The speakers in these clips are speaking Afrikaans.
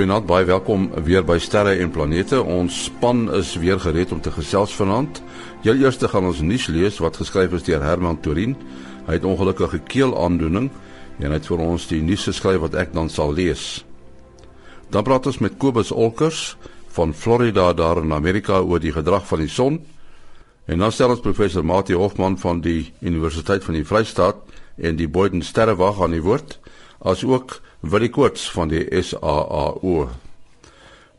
Goeienaand, baie welkom weer by Sterre en Planete. Ons span is weer gereed om te gesels vanaand. Heel eers gaan ons nuus lees wat geskryf is deur Herman Torin. Hy het ongelukkige keelaandoening en hy het vir ons die nuus geskryf wat ek dan sal lees. Dan praat ons met Kobus Olkers van Florida daar in Amerika oor die gedrag van die son. En dan stel ons professor Mati Hofman van die Universiteit van die Vrystaat en die Boden Sterrewag aan die woord, asook wil ek kort van die SAAO.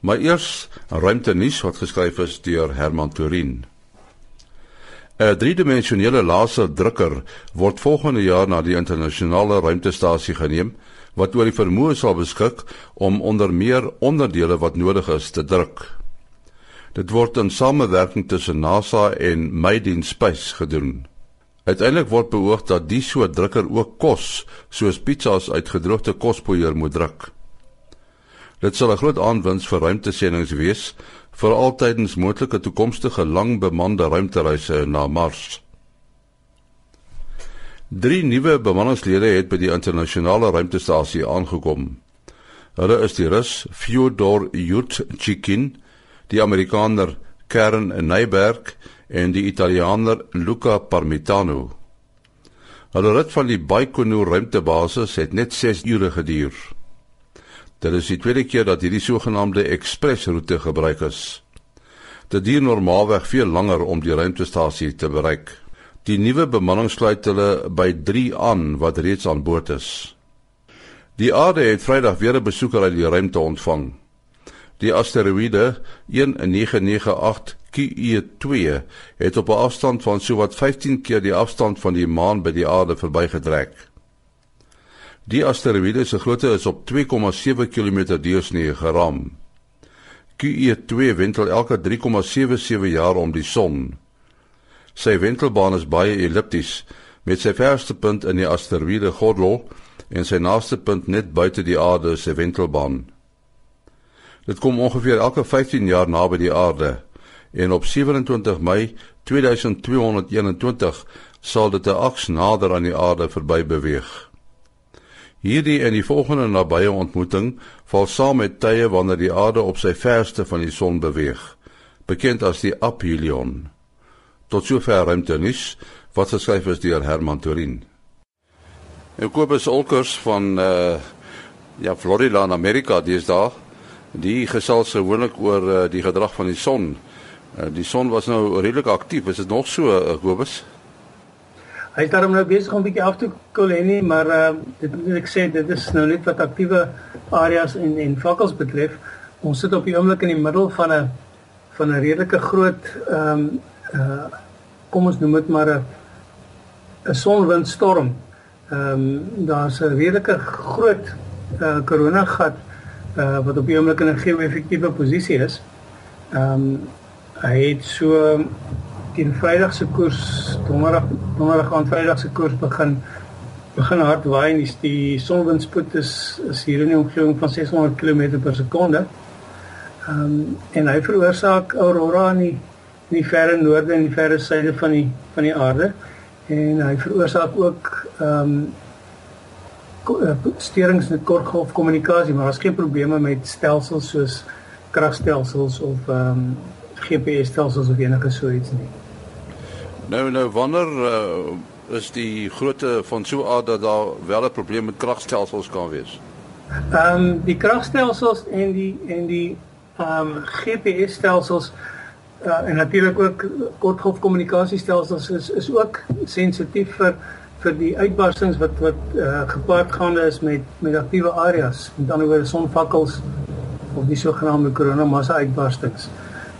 Maar eers ruimte nuus wat geskryf is deur Herman Turin. 'n Driedimensionele laserdrukker word volgende jaar na die internasionale ruimtestasie geneem wat oor die vermoë sal beskik om onder meer onderdele wat nodig is te druk. Dit word in samewerking tussen NASA en Made in Space gedoen. Uiteindelik word beoog dat die soort drukker ook kos, soos pizzas uit gedroogde kospoeier moet druk. Dit sal 'n groot aanwinst vir ruimtesendings wees, veral tydens moontlike toekomstige lang bemande ruimtereise na Mars. Drie nuwe bemanningslede het by die internasionale ruimtestasie aangekom. Hulle is die Rus Fyodor Yurtchikin, die Amerikaner Karen Nyberg en die Italiaaner Luca Parmitano. Hulle rit van die Baikonur ruimtebasis het net 6 ure geduur. Dit is die tweede keer dat hierdie sogenaamde ekspresroete gebruik is. Dit duur normaalweg veel langer om die ruimtestasie te bereik. Die nuwe bemanning sluit hulle by 3 aan wat reeds aan boord is. Die aarde het Vrydag weer 'n besoeker uit die ruimte ontvang. Die asteroïde 1998 QE2 het op 'n afstand van sowat 15 keer die afstand van die maan by die aarde verbygetrek. Die asteroïde se grootte is op 2,7 km deursnee geram. QE2 wentel elke 3,77 jaar om die son. Sy wentelbaan is baie ellipties met sy verste punt in die asteroïde gordel en sy naaste punt net buite die aarde se wentelbaan. Dit kom ongeveer elke 15 jaar naby die aarde en op 27 Mei 2221 sal dit 'n aks nader aan die aarde verby beweeg. Hierdie en die volgende nabye ontmoeting val saam met tye wanneer die aarde op sy verste van die son beweeg, bekend as die aphelion. Tot sover ruimtenis wat geskryf is deur Herman Turin. En Kobus Olkers van uh ja Florida in Amerika, dis daar. Die gesels gewoonlik oor uh, die gedrag van die son. Uh, die son was nou redelik aktief. Is dit nog so, uh, Kobus? Hy is daarom nou besig om bietjie af te koel en nie, maar uh, dit moet ek sê dit is nou net wat aktiewe areas en en vakkels betref. Ons sit op die oomblik in die middel van 'n van 'n redelike groot ehm um, uh kom ons noem dit maar 'n 'n sonwindstorm. Ehm um, daar's 'n redelike groot uh korona gat uh wat op die oomblik in 'n geo-effektiewe posisie is. Ehm um, hy het so teen Vrydag se koers donderdag donderdag aan Vrydag se koers begin begin hard waai en die, die sonwindspoed is is hier in die omgewing van 600 km per sekonde. Ehm um, en hy veroorsaak aurora in die in die verre noorde en die verre suide van die van die aarde en hy veroorsaak ook ehm um, steurings in kortgolf kommunikasie maar daar's geen probleme met stelsels soos kragstelsels of ehm um, GPS stelsels of enige so iets nie. Nou nou wanneer uh, is die grootte van so aard dat daar wel 'n probleem met kragstelsels kan wees? Ehm um, die kragstelsels en die en die ehm um, GPS stelsels uh, en natuurlik ook kortgolf kommunikasiestelsels is is ook sensitief vir vir die uitbarstings wat wat uh, gepaard gaande is met met aktiewe areas, met ander woorde sonvakkels of die sogenaamde koronamassa uitbarstings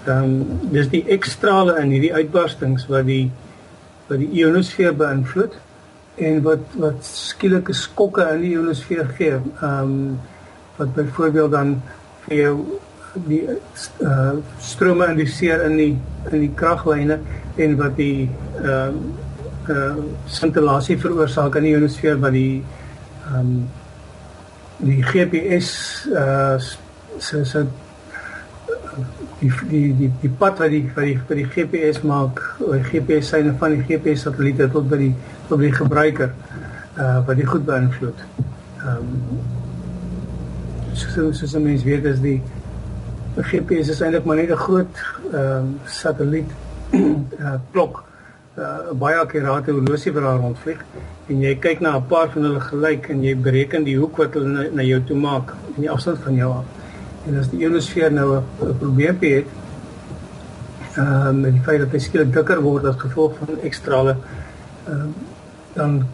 dan um, dis die ekstrale in hierdie uitbarstings wat die wat die ionosfeer beïnvloed en wat wat skielike skokke in die ionosfeer gee. Ehm um, wat byvoorbeeld dan vir jou die uh, strome induseer in die in die kraglyne en wat die ehm uh, uh, scintillasie veroorsaak in die ionosfeer wat die ehm um, die GPS uh, se se die die die die pad wat die wat die vir die GPS maak, die GPS syne van die GPS satelliete tot by die tot by die gebruiker uh wat dit goed beïnvloed. Ehm um, soos soos 'n mens weet is die GPS is eintlik maar net 'n groot ehm um, satelliet uh, klok uh, baie akkurate horlosie wat daar rondvlieg en jy kyk na 'n paar van hulle gelyk en jy bereken die hoek wat hulle na, na jou toe maak en die afstand van jou af. En as die ionosfeer nou 'n probleempie het, ehm um, met die feit dat hy skielik dikker word as gevolg van ekstrale ehm um, dan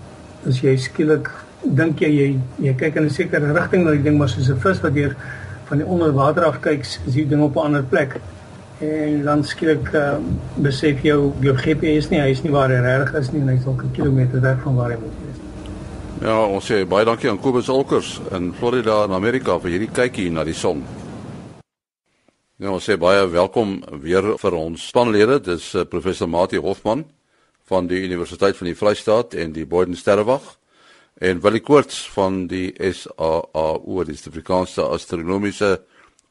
as jy skielik dink jy jy, jy kyk in 'n sekere rigting na die ding maar soos 'n vis wat deur van die onderwater af kyk, is die ding op 'n ander plek. En dan skielik uh, besef jy jou GPS nie, hy is nie waar hy reg is nie en hy's dalk 'n kilometer weg van waar hy moet wees. Ja, ons sê baie dankie aan Kobus Olkers in Florida in Amerika vir hierdie kykie na die son. Ja, ons sê baie welkom weer vir ons spanlede. Dis uh, professor Mati Hofman van die Universiteit van die Vrystaat en die Boden Sterrewag en Willie Koorts van die SAAO, die Suid-Afrikaanse Astronomiese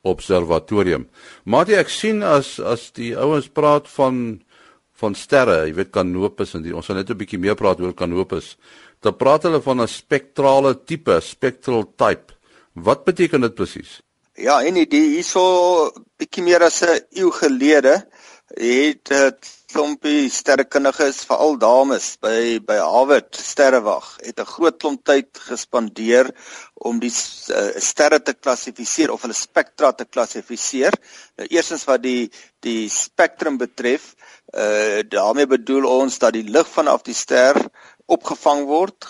Observatorium. Maar ek sien as as die ouens praat van van sterre, jy weet Canopus en die, ons gaan net 'n bietjie meer praat oor Canopus. Dan praat hulle van 'n spektrale tipe, spectral type. Wat beteken dit presies? Ja, en die hierso bietjie meer as 'n eeu gelede het dit klompie sterrekundiges, veral dames by by Harvard Sterrewag, het 'n groot klomp tyd gespandeer om die uh, sterre te klassifiseer of hulle spektra te klassifiseer. Nou eerstens wat die die spektrum betref, uh daarmee bedoel ons dat die lig vanaf die ster opgevang word,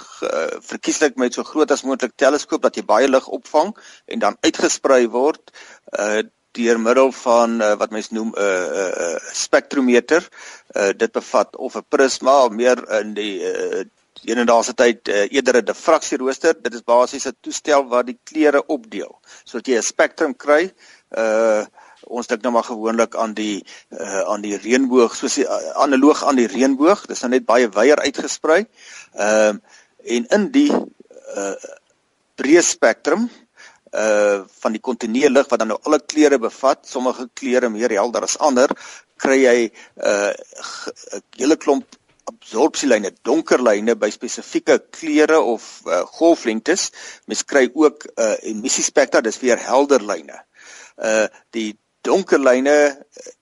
verkieslik met so groot as moontlik teleskoop dat jy baie lig opvang en dan uitgesprei word uh deur middel van uh, wat mens noem 'n uh, uh, uh, spektrometer. Uh, dit bevat of 'n prisma of meer in die uh, eendaagse tyd uh, eerder 'n diffraksierooster. Dit is basies 'n toestel wat die kleure opdeel sodat jy 'n spektrum kry. Uh ons dink nou maar gewoonlik aan die uh, aan die reënboog soos die uh, analoog aan die reënboog. Dit is nou net baie wyer uitgesprei. Ehm uh, en in die uh breë spektrum uh van die kontinuer lig wat dan nou alle kleure bevat, sommige kleure meer helder as ander, kry jy uh, 'n hele klomp absorpsielyne, donker lyne by spesifieke kleure of uh, golflengtes. Mens kry ook 'n uh, emissiespektra, dis weer helder lyne. Uh die donker lyne uh,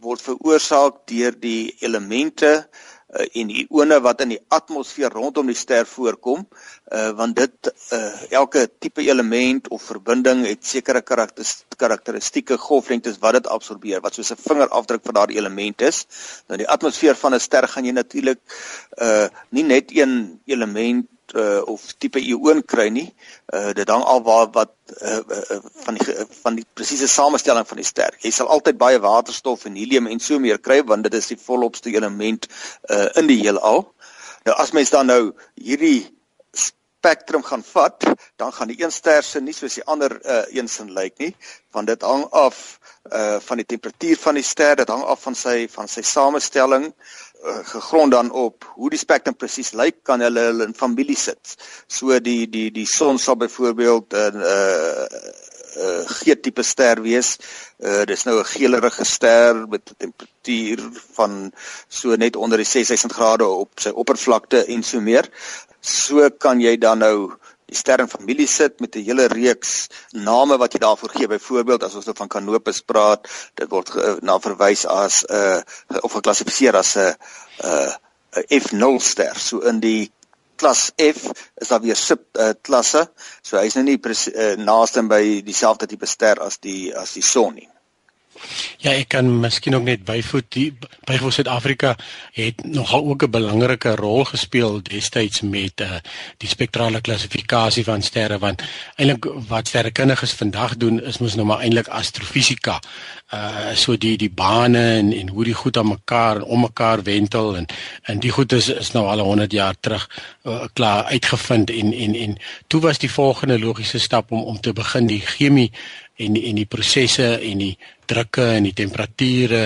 word veroorsaak deur die elemente uh, en ione wat in die atmosfeer rondom die ster voorkom uh, want dit uh, elke tipe element of verbinding het sekere karakteristieke golflengtes wat dit absorbeer wat soos 'n vingerafdruk van daardie element is. Nou die atmosfeer van 'n ster gaan jy natuurlik uh, nie net een element uh, of tipe ioon kry nie. Uh, dit hang al waar wat uh, uh, van die van die presiese samestelling van die ster. Jy sal altyd baie waterstof en helium en so meer kry want dit is die volopste element uh, in die heelal. Nou as mens dan nou hierdie spektrum gaan vat, dan gaan die een ster se nie soos die ander uh, een sin lyk nie, want dit hang af uh van die temperatuur van die ster, dit hang af van sy van sy samestelling. Eh, gegrond dan op hoe die spektrum presies lyk kan hulle hulle in familie sit. So die die die son sal byvoorbeeld uh, 'n uh, uh, G-tipe ster wees. Uh, dis nou 'n geelerige ster met 'n temperatuur van so net onder die 6000 grade op sy oppervlakte en so meer. So kan jy dan nou die sterrenfamilie sit met 'n hele reeks name wat jy daarvoor gee. Byvoorbeeld as ons nou van Canopus praat, dit word na verwys as 'n uh, of geklassifiseer as 'n 'n F0 ster. So in die klas F is daar weer sub uh, klasse. So hy's nou nie uh, naaste by dieselfde tipe ster as die as die son nie. Ja, ek kan miskien ook net byvoeg die byvoeg Suid-Afrika het nogal ook 'n belangrike rol gespeel destyds met uh, die spektrale klassifikasie van sterre want eintlik wat sterrekundiges vandag doen is mos nou maar eintlik astrofisika. Uh so die die bane en en hoe die goed aan mekaar en om mekaar wentel en en die goed is is nou al 100 jaar terug uh, klaar uitgevind en en en toe was die volgende logiese stap om om te begin die chemie en en die prosesse en die drukke en die temperature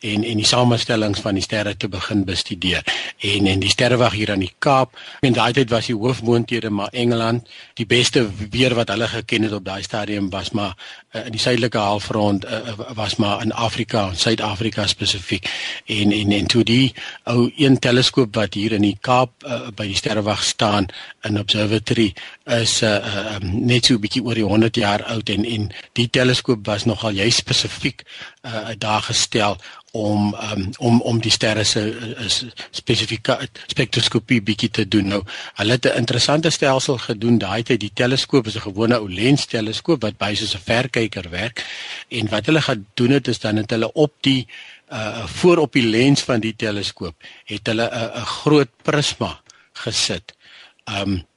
en en die samestellings van die sterre te begin bestudeer. En en die sterrewag hier aan die Kaap, en daai tyd was die hoofmoonthede maar Engeland, die beste weer wat hulle geken het op daai stadium was maar uh, in die suidelike halfrond uh, was maar in Afrika, Suid-Afrika spesifiek. En en en toe die ou een teleskoop wat hier in die Kaap uh, by die sterrewag staan in observatory is uh, uh, net so 'n bietjie oor die 100 jaar oud en en die teleskoop was nogal jy spesifiek uh, daar gestel om um, om om die sterre se spesifieke spektroskopie bietjie te doen. Nou, hulle het 'n interessante stelsel gedoen. Daai tyd die teleskoop is 'n gewone ou lens teleskoop wat by soos 'n verkyker werk. En wat hulle gaan doen het is dan het hulle op die uh voor op die lens van die teleskoop het hulle 'n 'n groot prisma gesit. Um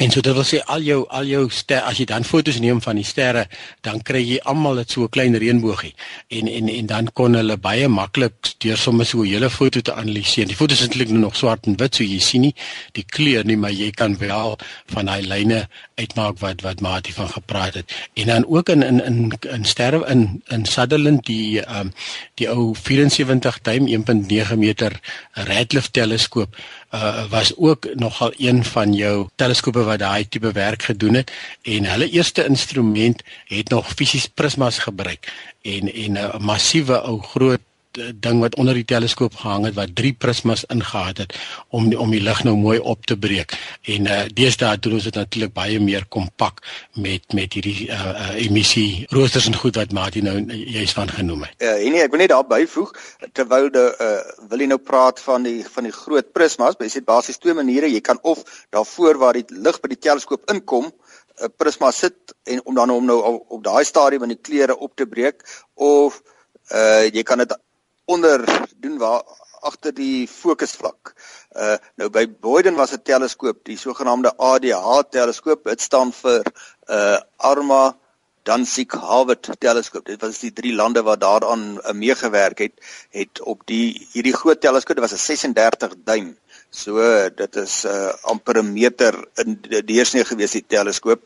En so dit wil sê al jou al jou ster as jy dan fotos neem van die sterre, dan kry jy almal dit so 'n klein reënboogie. En en en dan kon hulle baie maklik deur sommer so 'n hele foto te analiseer. Die foto's is eintlik nog swart en wit, so jy sien nie die kleur nie, maar jy kan wel van daai lyne uitmaak wat wat Mati van gepraat het. En dan ook in in in in sterre in in Sutherland die ehm um, die ou 74 duim 1.9 meter Radcliffe teleskoop uh, was ook nogal een van jou teleskope wat daai tipe werk gedoen het en hulle eerste instrument het nog fisies prismas gebruik en en 'n massiewe ou groot ding wat onder die teleskoop gehang het wat drie prismas ingehaat het om die, om die lig nou mooi op te breek. En uh deesdae doen ons dit natuurlik baie meer kompak met met hierdie uh, uh emissie roosters en goed wat Martin nou juist van genoem het. Uh, nee, ek wil net daar byvoeg terwyl de uh wil jy nou praat van die van die groot prismas, jy sê basies twee maniere, jy kan of daarvoor waar die lig by die teleskoop inkom 'n prisma sit en om dan om nou op, op daai stadium in die kleure op te breek of uh jy kan dit onder doen waar agter die fokusvlak. Uh nou by Boyden was 'n teleskoop, die sogenaamde ADH teleskoop. Dit staan vir uh Arma Danzig Harvard teleskoop. Dit was die drie lande wat daaraan uh, meegewerk het, het op die hierdie groot teleskoop, dit was 'n 36 duim. So dit is uh amper 'n meter in deursnee gewees die teleskoop.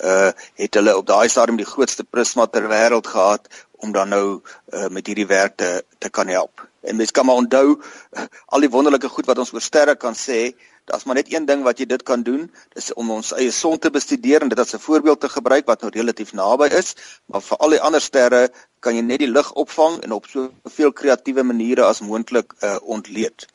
Uh het hulle op daai stadium die grootste prisma ter wêreld gehad om dan nou uh, met hierdie werk te te kan help. En mens kan maar onthou uh, al die wonderlike goed wat ons oor sterre kan sê, daar's maar net een ding wat jy dit kan doen, dis om ons eie son te bestudeer en dit as 'n voorbeeld te gebruik wat nou relatief naby is, maar vir al die ander sterre kan jy net die lig opvang en op soveel kreatiewe maniere as moontlik uh, ontleed.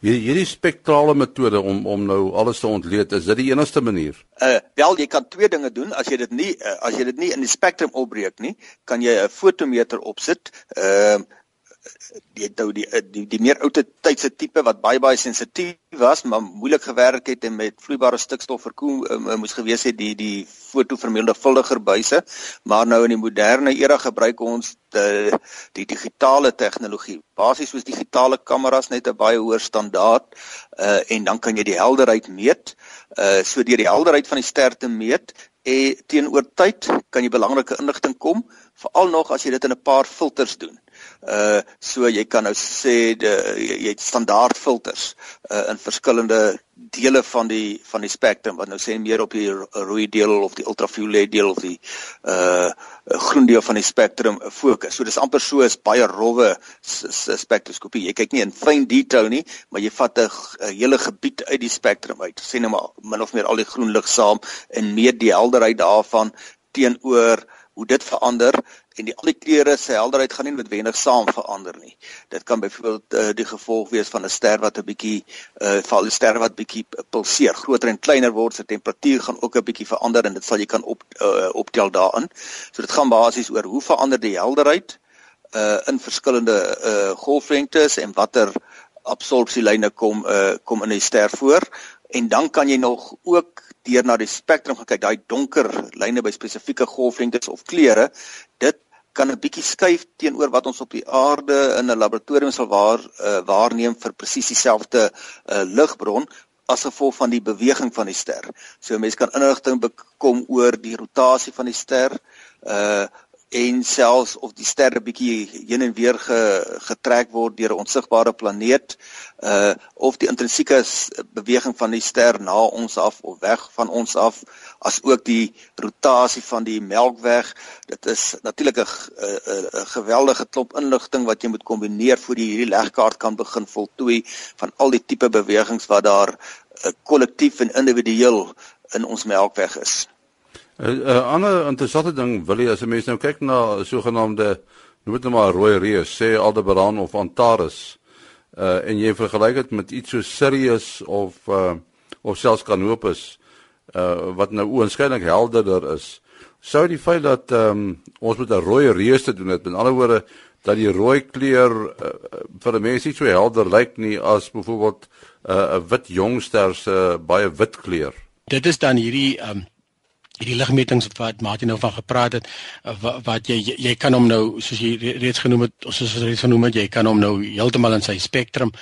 Hierdie hierdie spektrale metode om om nou alles te ontleed, is dit die enigste manier? Uh wel, jy kan twee dinge doen. As jy dit nie uh, as jy dit nie in die spektrum opbreek nie, kan jy 'n fotometer opsit. Ehm uh, die nou die die die meer oute tydse tipe wat baie baie sensitief was maar moeilik gewerk het en met vloeibare stikstof verkoel um, moes gewees het die die foto vermenigvuldiger buise maar nou in die moderne era gebruik ons die, die digitale tegnologie. Basies soos digitale kameras net 'n baie hoër standaard uh, en dan kan jy die helderheid meet. Uh, so deur die helderheid van die ster te meet en teenoor tyd kan jy belangrike inligting kom veral nog as jy dit in 'n paar filters doen Uh so jy kan nou sê de, jy, jy het standaard filters uh in verskillende dele van die van die spektrum wat nou sê meer op die rooi deel of die ultraviolet deel of die uh groen deel van die spektrum fokus. So dis amper so is baie rowwe spektroskopie. Jy kyk nie in fyn detail nie, maar jy vat 'n hele gebied uit die spektrum uit. Sê nou maar min of meer al die groen lig saam en meet die helderheid daarvan teenoor hoe dit verander en die al die kleure se helderheid gaan nie noodwendig saam verander nie. Dit kan byvoorbeeld uh, die gevolg wees van 'n ster wat 'n bietjie uh val 'n ster wat bietjie pulseer, groter en kleiner word, sy temperatuur gaan ook 'n bietjie verander en dit sal jy kan op uh, optel daarin. So dit gaan basies oor hoe verander die helderheid uh in verskillende uh golflengtes en watter absorpsielyne kom uh kom in die ster voor en dan kan jy nog ook deur na die spektrum gaan kyk, daai donker lyne by spesifieke golflengtes of kleure, dit kan 'n bietjie skuif teenoor wat ons op die aarde in 'n laboratorium sal waar uh, waarneem vir presies dieselfde uh, ligbron as gevolg van die beweging van die ster. So mense kan inligting bekom oor die rotasie van die ster, uh en selfs of die sterre bietjie heen en weer ge, getrek word deur 'n onsigbare planeet uh of die intrinsieke beweging van die ster na ons af of weg van ons af as ook die rotasie van die melkweg. Dit is natuurlik 'n 'n geweldige klop inligting wat jy moet kombineer voor jy hierdie legkaart kan begin voltooi van al die tipe bewegings wat daar uh, kollektief en individueel in ons melkweg is. 'n uh, uh, ander interessante ding wil jy as 'n mens nou kyk na sogenaamde noem dit nou maar rooi reus, sê Aldebaran of Antares uh en jy vergelyk dit met iets so Sirius of uh of selfs Canopus uh wat nou oënskynlik helderder is sou die feit dat um, ons met 'n rooi reus te doen het met ander woorde dat die rooi kleur uh, vir 'n mens nie so helder lyk nie as byvoorbeeld 'n uh, wit jongster se uh, baie wit kleur? Dit is dan hierdie um hierdie ligmetings wat Martin nou van gepraat het wat, wat jy jy kan hom nou soos jy reeds genoem het soos ons reeds genoem het jy kan hom nou heeltemal in sy spektrum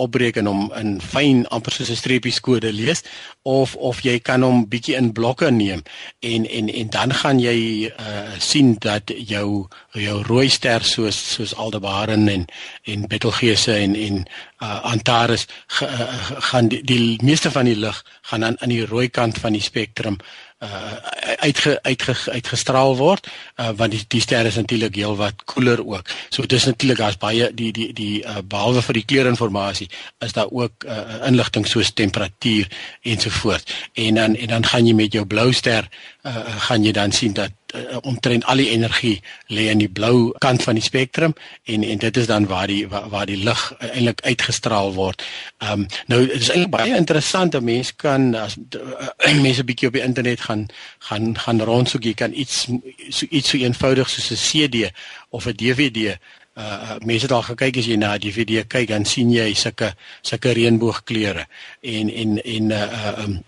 opbreek en hom in fyn amper soos 'n streepies kode lees of of jy kan hom bietjie in blokke neem en en en dan gaan jy uh, sien dat jou jou rooi ster soos soos Aldebaran en en Betelgeuse en en uh, Antares ge, uh, gaan die, die meeste van die lig gaan aan aan die rooi kant van die spektrum uh uitge, uitge uitgestraal word uh want die die sterre is natuurlik heelwat koeler ook. So dis natuurlik daar's baie die die die uh behalwe vir die kleurinformasie is daar ook uh inligting soos temperatuur ensovoorts. En dan en dan gaan jy met jou blou ster uh gaan jy dan sien dat uh, omtrent al die energie lê in die blou kant van die spektrum en en dit is dan waar die waar, waar die lig eintlik uitgestraal word. Ehm um, nou dit is eintlik baie interessant dat mense kan as uh, mense 'n bietjie op die internet gaan gaan gaan rondsoek jy kan iets so iets so eenvoudig soos 'n CD of 'n DVD uh mense het al gekyk as jy na die video kyk dan sien jy sulke sulke reënboogkleure en en en uh um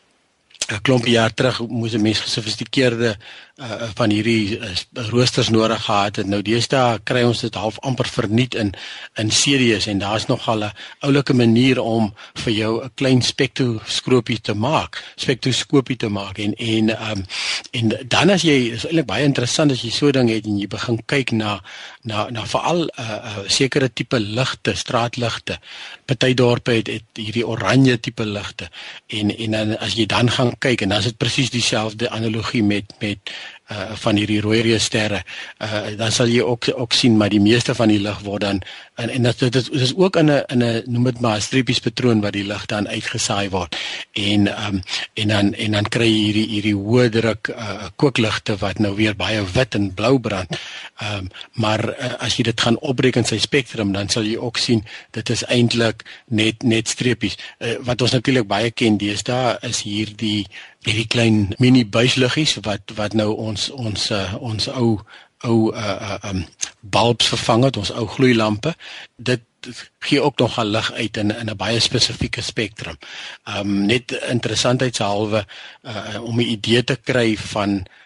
'n klompie jaar terug moes 'n mens gesofistikeerde uh, van hierdie uh, roosters nodig gehad het. Nou deesdae kry ons dit half amper verniet in in series en daar's nog al 'n oulike manier om vir jou 'n klein spektroskopie te maak, spektroskopie te maak en en um, en dan as jy is eintlik baie interessant as jy so ding het en jy begin kyk na na na veral 'n uh, uh, sekere tipe ligte, straatligte. Party dorpe het, het hierdie oranje tipe ligte en en dan as jy dan gaan kyk en dan is dit presies dieselfde analogie met met uh van hierdie rooi reus sterre. Uh dan sal jy ook ook sien maar die meeste van die lig word dan en en dit dit is ook in 'n in 'n noem dit maar streepies patroon wat die lig dan uitgesaai word. En um en dan en dan kry jy hierdie hierdie hoë druk uh kookligte wat nou weer baie wit en blou brand. Um maar uh, as jy dit gaan opbreek in sy spektrum dan sal jy ook sien dit is eintlik net net streepies. Uh, wat ons natuurlik baie ken deesdae is hierdie hierdie klein mini buisliggies wat wat nou ons ons uh, ons ou ou uh, uh um bulbs vervang het ons ou gloeilampe dit gee ook nog al lig uit in in 'n baie spesifieke spektrum. Um net interessantheidshalwe uh om 'n idee te kry van uh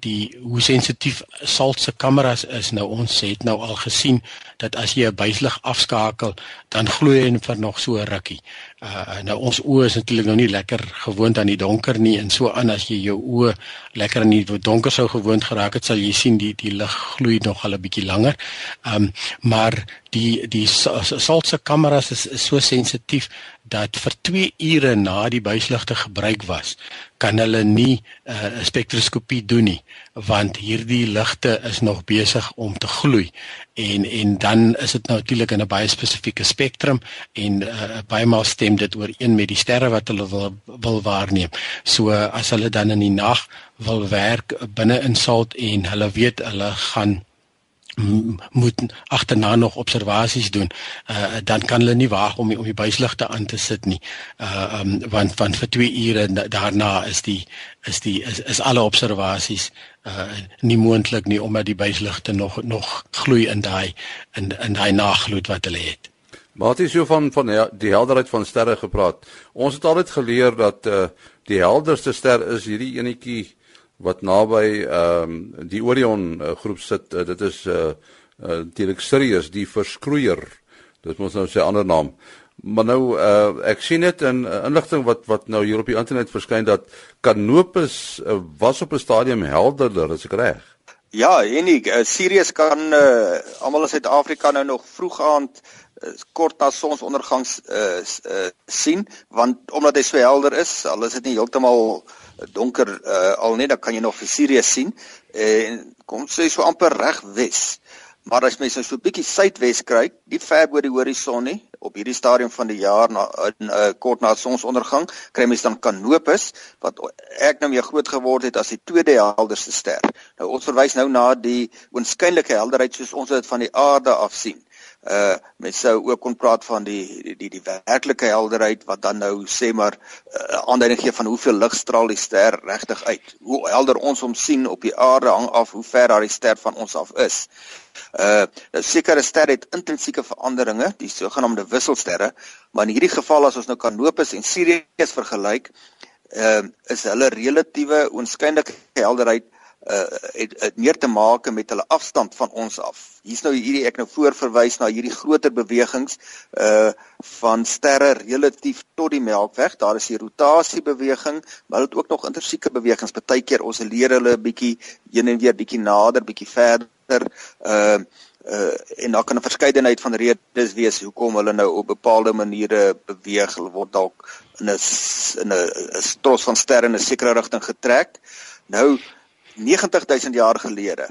die hoe sensitief salt se kameras is nou ons het nou al gesien dat as jy 'n buislig afskakel dan gloei hy vir nog so rukkie. Uh nou ons oë is natuurlik nou nie lekker gewoond aan die donker nie en so aan as jy jou oë lekker in die donker sou gewoond geraak het sal jy sien die die lig gloei nog al 'n bietjie langer. Um maar die die salt se kameras is, is so sensitief dat vir 2 ure na die buisligte gebruik was kan hulle nie 'n uh, spektroskopie doen nie want hierdie ligte is nog besig om te gloei en en dan is dit natuurlik in 'n baie spesifieke spektrum en uh, baie maal stem dit ooreen met die sterre wat hulle wil wil waarneem. So as hulle dan in die nag wil werk binne in Salt en hulle weet hulle gaan moet agterna nog observasies doen. Uh, dan kan hulle nie waag om die, om die buisligte aan te sit nie. Uh, um, want van vir 2 ure daarna is die is die is, is alle observasies uh, nie moontlik nie omdat die buisligte nog nog gloei in daai in in daai naggloed wat hulle het. Maar het is so van van die helderheid van sterre gepraat. Ons het altyd geleer dat uh, die helderste ster is hierdie enetjie wat naby ehm um, die Orion uh, groep sit. Uh, dit is uh, uh direk Sirius die verskroeier. Dit moet nou sy ander naam. Maar nou uh ek sien net in uh, inligting wat wat nou hier op die internet verskyn dat Canopus uh, was op 'n stadium helderder, is ek reg? Ja, enig, uh, Sirius kan uh, almal in Suid-Afrika nou nog vroeg aand uh, kort na sonsondergang uh, uh, sien want omdat hy so helder is, al is dit nie heeltemal donker uh, al net dan kan jy nog vir Sirius sien en kom sê so amper reg wes. Maar as mens nou so 'n bietjie suidwes kyk, nie ver bo die horison nie, op hierdie stadium van die jaar na in uh, kort na sonsondergang, kry mens dan Canopus wat ek nou mee groot geword het as die tweede helderste ster. Nou ons verwys nou na die oënskynlike helderheid soos ons dit van die aarde af sien uh mens sou ook kon praat van die die die, die werklike helderheid wat dan nou sê maar uh, aanduiding gee van hoeveel lig straal die ster regtig uit. Hoe helder ons hom sien op die aarde hang af hoe ver daardie ster van ons af is. Uh nou sekere sterre het intrinsieke veranderinge, die sogenaamde wisselsterre, maar in hierdie geval as ons nou Canopus en Sirius vergelyk, uh is hulle relatiewe oënskynlike helderheid uh het, het meer te maak met hulle afstand van ons af. Hier's nou hierdie ek nou voorverwys na hierdie groter bewegings uh van sterre relatief tot die Melkweg. Daar is die rotasiebeweging, maar hulle het ook nog intrinsieke bewegings. Partykeer ons leer hulle bietjie heen en weer bietjie nader, bietjie verder. Uh uh en daar kan 'n verskeidenheid van redes wees hoekom hulle nou op bepaalde maniere beweeg. Hulle word dalk in 'n in 'n stros van sterre in 'n sekere rigting getrek. Nou 90000 jaar gelede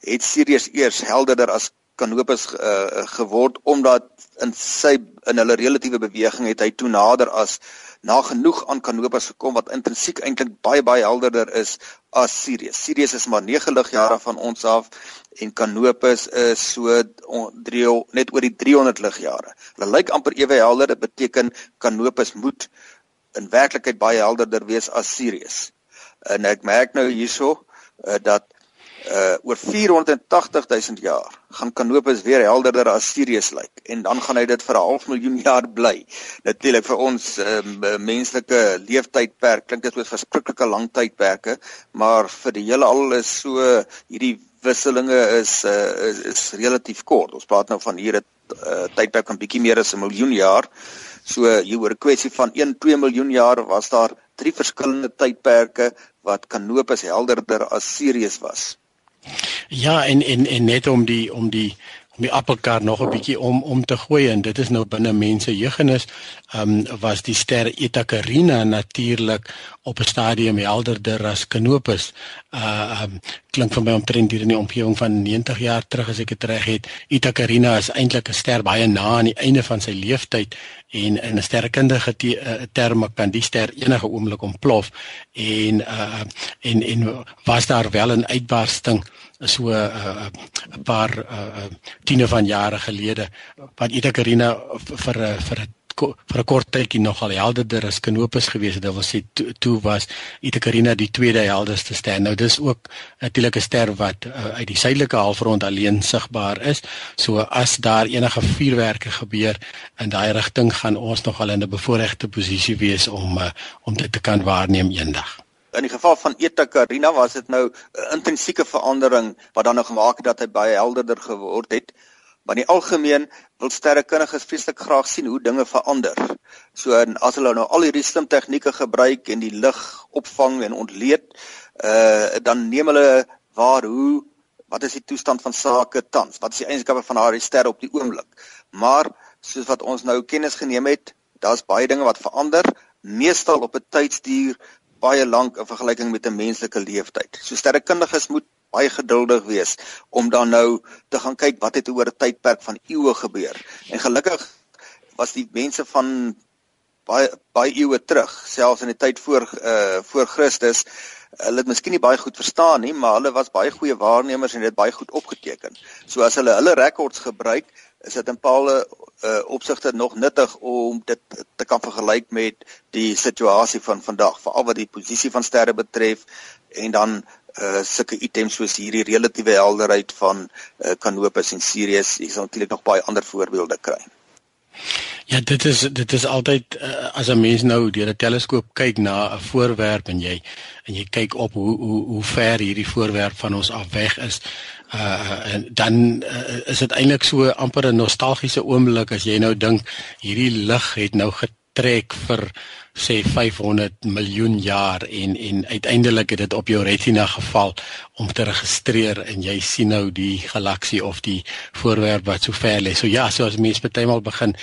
het Sirius eers helderder as Canopus uh, geword omdat in sy in hulle relatiewe beweging het hy toe nader as na genoeg aan Canopus gekom wat intrinsiek eintlik baie baie helderder is as Sirius. Sirius is maar 9 ligjare van ons af en Canopus is so 3 net oor die 300 ligjare. Hulle lyk amper ewe helder. Dit beteken Canopus moet in werklikheid baie helderder wees as Sirius. En ek merk nou hierso uh, dat uh oor 480 000 jaar gaan Canopus weer helderder as Sirius lyk en dan gaan hy dit vir 'n half miljoen jaar bly. Natuurlik vir ons uh, menslike leeftydperk klink dit soos verskriklike lang tydperke, maar vir die hele al is so hierdie wisselinge is uh is, is relatief kort. Ons praat nou van hier 'n uh, tydperk van bietjie meer as 'n miljoen jaar. So hier oor 'n kwessie van 1 2 miljoen jaar was daar drie verskillende tydperke wat Canopus helderder as Sirius was. Ja, en en en net om die om die die appelkar nog 'n bietjie om om te gooi en dit is nou binne mense jeugenis, um, was die ster Eta Carina natuurlik op 'n stadium helderder as Canopus. Uh um, klink vir my omtrent hier in die omgewing van 90 jaar terug as ek dit reg het. Eta Carina is eintlik 'n ster baie na aan die einde van sy lewensyd en in 'n sterrekundige uh, terme kan die ster enige oomblik ontplof en uh en en was daar wel 'n uitbarsting so 'n uh, 'n paar uh, tiene van jare gelede wat Eta Carina vir vir 'n vir 'n kort tydjie nogal helderder as Canopus gewees het. Dit wil sê toe, toe was Eta Carina die tweede helderste ster. Nou dis ook 'n ster wat uh, uit die suidelike halfrond alleen sigbaar is. So as daar enige vuurwerke gebeur in daai rigting gaan ons nogal in 'n bevoordeelde posisie wees om uh, om dit te kan waarneem eendag. In die geval van Eta Carina was dit nou 'n intensieke verandering wat dan nou gemaak het dat hy baie helderder geword het. Maar in die algemeen wil sterrekundiges vreeslik graag sien hoe dinge verander. So as hulle nou al hierdie slim tegnieke gebruik en die lig opvang en ontleed, uh dan neem hulle waar hoe wat is die toestand van sake tans? Wat is die eienskappe van daardie ster op die oomblik? Maar soos wat ons nou kennis geneem het, daar's baie dinge wat verander, meestal op 'n tydsduur baie lank in vergelyking met 'n menslike leeftyd. So sterrekundiges moet baie geduldig wees om dan nou te gaan kyk wat het oor 'n tydperk van eeue gebeur. En gelukkig was die mense van baie baie eeue terug, selfs in die tyd voor uh voor Christus, hulle het miskien nie baie goed verstaan nie, maar hulle was baie goeie waarnemers en dit baie goed opgeteken. So as hulle hulle rekords gebruik, is dit in bepaalde uh, opsigte nog nuttig om dit te kan vergelyk met die situasie van vandag, veral wat die posisie van sterre betref en dan uh sulke items soos hierdie relatiewe helderheid van uh Canopus en Sirius, jy sal natuurlik nog baie ander voorbeelde kry. Ja, dit is dit is altyd uh, as 'n mens nou deur 'n teleskoop kyk na 'n voorwerp en jy en jy kyk op hoe hoe hoe ver hierdie voorwerp van ons af weg is. Uh en dan uh, is dit eintlik so amper 'n nostalgiese oomblik as jy nou dink hierdie lig het nou trek vir sê 500 miljoen jaar en en uiteindelik het dit op jou retina geval om te registreer en jy sien nou die galaksie of die voorwerp wat so ver lê. So ja, so as mense bytelmal begin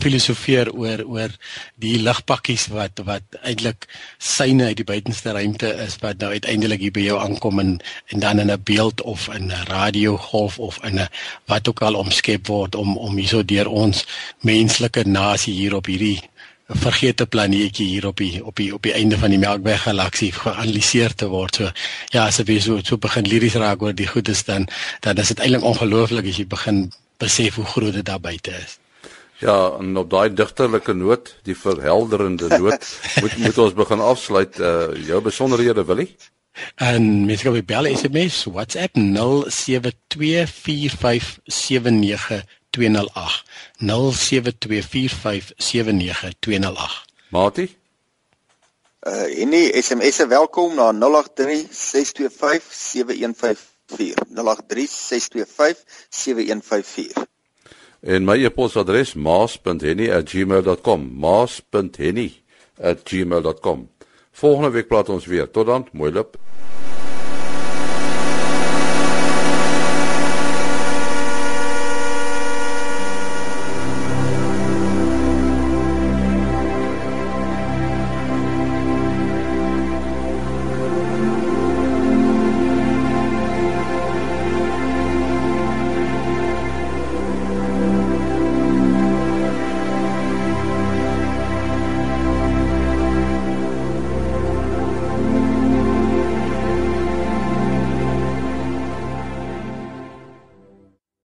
filosofeer oor oor die ligpakkies wat wat eintlik syne uit die buitenste ruimte is wat nou uiteindelik hier by jou aankom en en dan in 'n beeld of in 'n radiogolf of in 'n wat ook al omskep word om om hierso deur ons menslike nasie hier op hierdie 'n vergete planeetjie hier op die op die op die einde van die Melkweg galaksie geanaliseer te word. So ja, as jy so so begin liries raak oor die goedes dan dan is dit eintlik ongelooflik as jy begin besef hoe groot dit daar buite is. Ja, en op daai digterlike noot, die verhelderende noot, moet moet ons begin afsluit. Uh jou besonderhede, Willie? En mens kan bel SMS WhatsApp 0724579208. 0724579208. Mati? Uh en die SMS se welkom na 0836257154. 0836257154. En my e-posadres maas.henny@gmail.com. maas.henny@gmail.com. Volgende week praat ons weer. Tot dan, mooi loop.